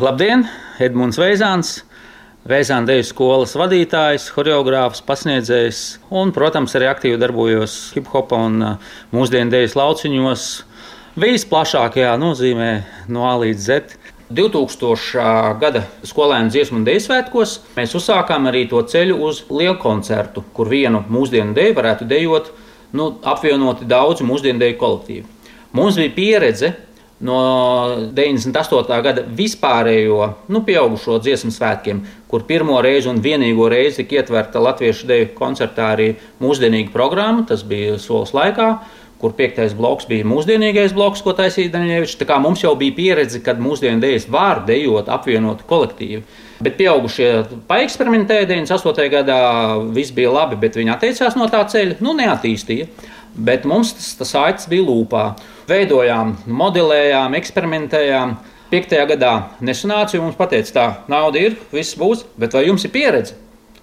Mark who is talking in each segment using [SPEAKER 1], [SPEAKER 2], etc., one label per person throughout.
[SPEAKER 1] Labdien, Edmunds Veizāns! Veizāna deju skolas vadītājs, choreogrāfs, pasniedzējs un, protams, arī aktīvi darbojos hip hop un uh, mūsdienu dejas lauciņos. Visplašākajā nozīmē no A līdz Z. 2000. gada skolēnu dziesmu un dēļu svētkos mēs uzsākām arī to ceļu uz lielu koncertu, kur vienu mūsdienu dēļu varētu dejot nu, apvienoti daudzi mūsdienu dēļu kolektīvi. Mums bija pieredze no 98. gada vispārējo nu, pieaugušo dziesmu svētkiem, kur pirmo reizi un vienīgo reizi tika ietverta latviešu deju koncertā arī mūsdienīga programma. Tas bija solis laikā, kur piektais bloks bija mūsdienīgais bloks, ko taisīja Daņēvičs. Tā kā mums jau bija pieredze, kad mūsdienu dejas var dejot apvienot kolektīvi. Bet pieaugušie paeksperimentēja 98. gadā, viss bija labi, bet viņi atteicās no tā ceļa, nu neattīstīja. Bet mums tas, tas aicis bija lūpā. Veidojām, modelējām, eksperimentējām. Piektajā gadā nesanāca, jo mums teica, tā nauda ir, viss būs, bet vai jums ir pieredze?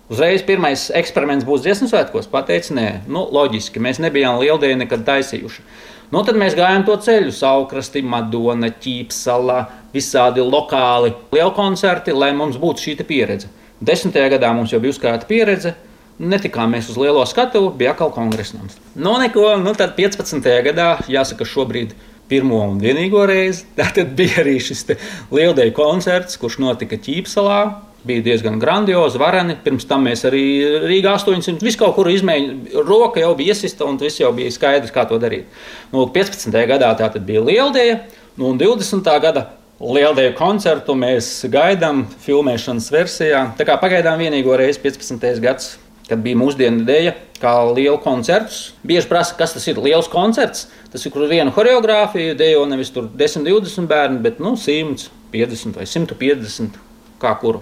[SPEAKER 1] Uzreiz pirmais eksperiments būs dziesmu svētkos. Pateicis, nē, nu, loģiski, mēs nebijām lieldienu nekad taisījuši. Nu, tad mēs gājām to ceļu, Saukrasti, Madona, Ķīpsala, visādi lokāli lieli koncerti, lai mums būtu šī pieredze. Desmitajā gadā mums jau bija uzkrāta pieredze, Netikām mēs uz lielo skatuvi, bija atkal kongresnams. Nu, neko, nu, tad 15. gadā, jāsaka, šobrīd pirmo un vienīgo reizi. Tad bija arī šis lieldeju koncerts, kurš notika Ķīpsalā. Bija diezgan grandiozi, vareni. Pirms tam mēs arī Rīgā 800. visu kaut kur izmēģinājām. Roka jau bija iesista un viss jau bija skaidrs, kā to darīt. Nu, 15. gadā tā bija lieldeja, nu, un 20. gada Lieldeju koncertu mēs gaidām filmēšanas versijā. Tā kā pagaidām vienīgo reizi 15. gadsimta kad bija mūsdienu dēļa, kā liela koncerts. Bieži prasa, kas tas ir liels koncerts. Tas ir, kur viena choreogrāfija dejo nevis 10, 20 bērni, bet nu, 150 vai 150 kā kur.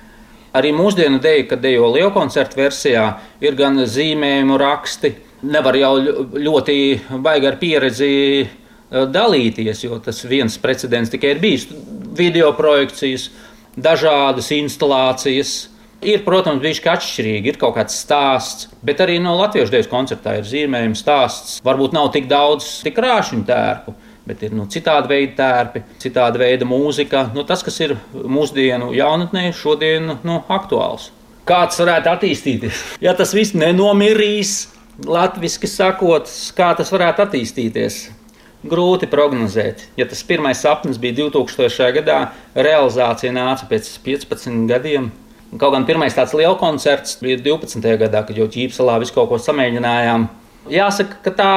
[SPEAKER 1] Arī mūsdienu dēļa, kad dejo liela koncerta versijā, ir gan zīmējumu raksti. Nevar jau ļoti baigi ar pieredzi eh, dalīties, jo tas viens precedents tikai ir bijis. Video projekcijas, dažādas instalācijas, Ir, protams, bijis atšķirīgi, ir kaut kāds stāsts, bet arī no latviešu dēļas koncertā ir zīmējums stāsts. Varbūt nav tik daudz tik rāšņu tērpu, bet ir nu, citādi veidi tērpi, citāda veida mūzika. Nu, tas, kas ir mūsdienu jaunatnē, šodien nu, aktuāls. Kāds varētu attīstīties? Ja tas viss nenomirīs, latviešu sakot, kā tas varētu attīstīties? Grūti prognozēt. Ja tas pirmais sapnis bija 2000. gadā, realizācija nāca pēc 15 gadiem. Kaut gan pirmais tāds liels koncerts bija 12. gadā, kad jau ķīpselā visu kaut ko samēģinājām. Jāsaka, ka tā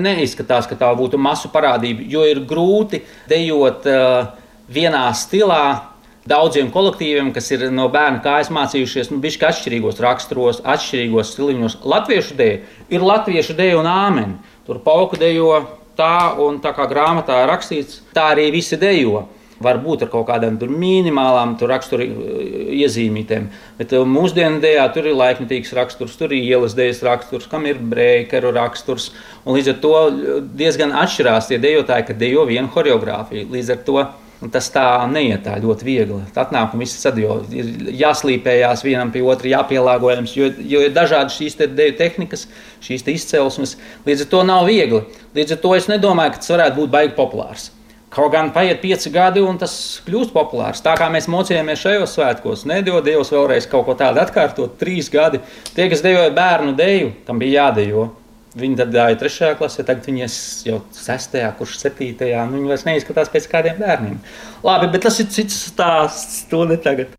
[SPEAKER 1] neizskatās, ka tā būtu masu parādība, jo ir grūti dejot uh, vienā stilā. Daudziem kolektīviem, kas ir no bērna kājas mācījušies, nu, bija atšķirīgos raksturos, atšķirīgos stiliņos. Latviešu dēļ ir latviešu dēļ un āmeni. Tur pauku dejo tā, un tā kā grāmatā rakstīts, tā arī visi dejo varbūt ar kaut kādām minimālām rakstura uh, iezīmītēm. Bet uh, mūsdienu dēļā tur ir laikmetīgs raksturs, tur ir ielas dēļas raksturs, kam ir breikeru raksturs. Līdz ar to uh, diezgan atšķirās tie dejotāji, kad dejo vienu choreogrāfiju. Līdz ar to tas tā neiet tā ļoti viegli. Atnāk un viss sadjo. Ir jāslīpējās vienam pie otra, jāpielāgojas, jo, jo ir dažādas šīs te deju tehnikas, šīs te izcelsmes. Līdz ar to nav viegli. Līdz ar to es nedomāju, ka tas varētu būt baigi populārs. Kaut gan paiet pieci gadi, un tas kļūst populārs. Tā kā mēs mocījāmies šajos svētkos, nedod Dievs vēlreiz kaut ko tādu atkārtot. Trīs gadi. Tie, kas dejoja bērnu deju, tam bija jādejo. Viņi tad gāja trešajā klasē, tagad viņi jau sestajā, kurš septītajā. Nu, viņi vairs neizskatās pēc kādiem bērniem. Labi, bet tas ir cits stāsts. To ne tagad.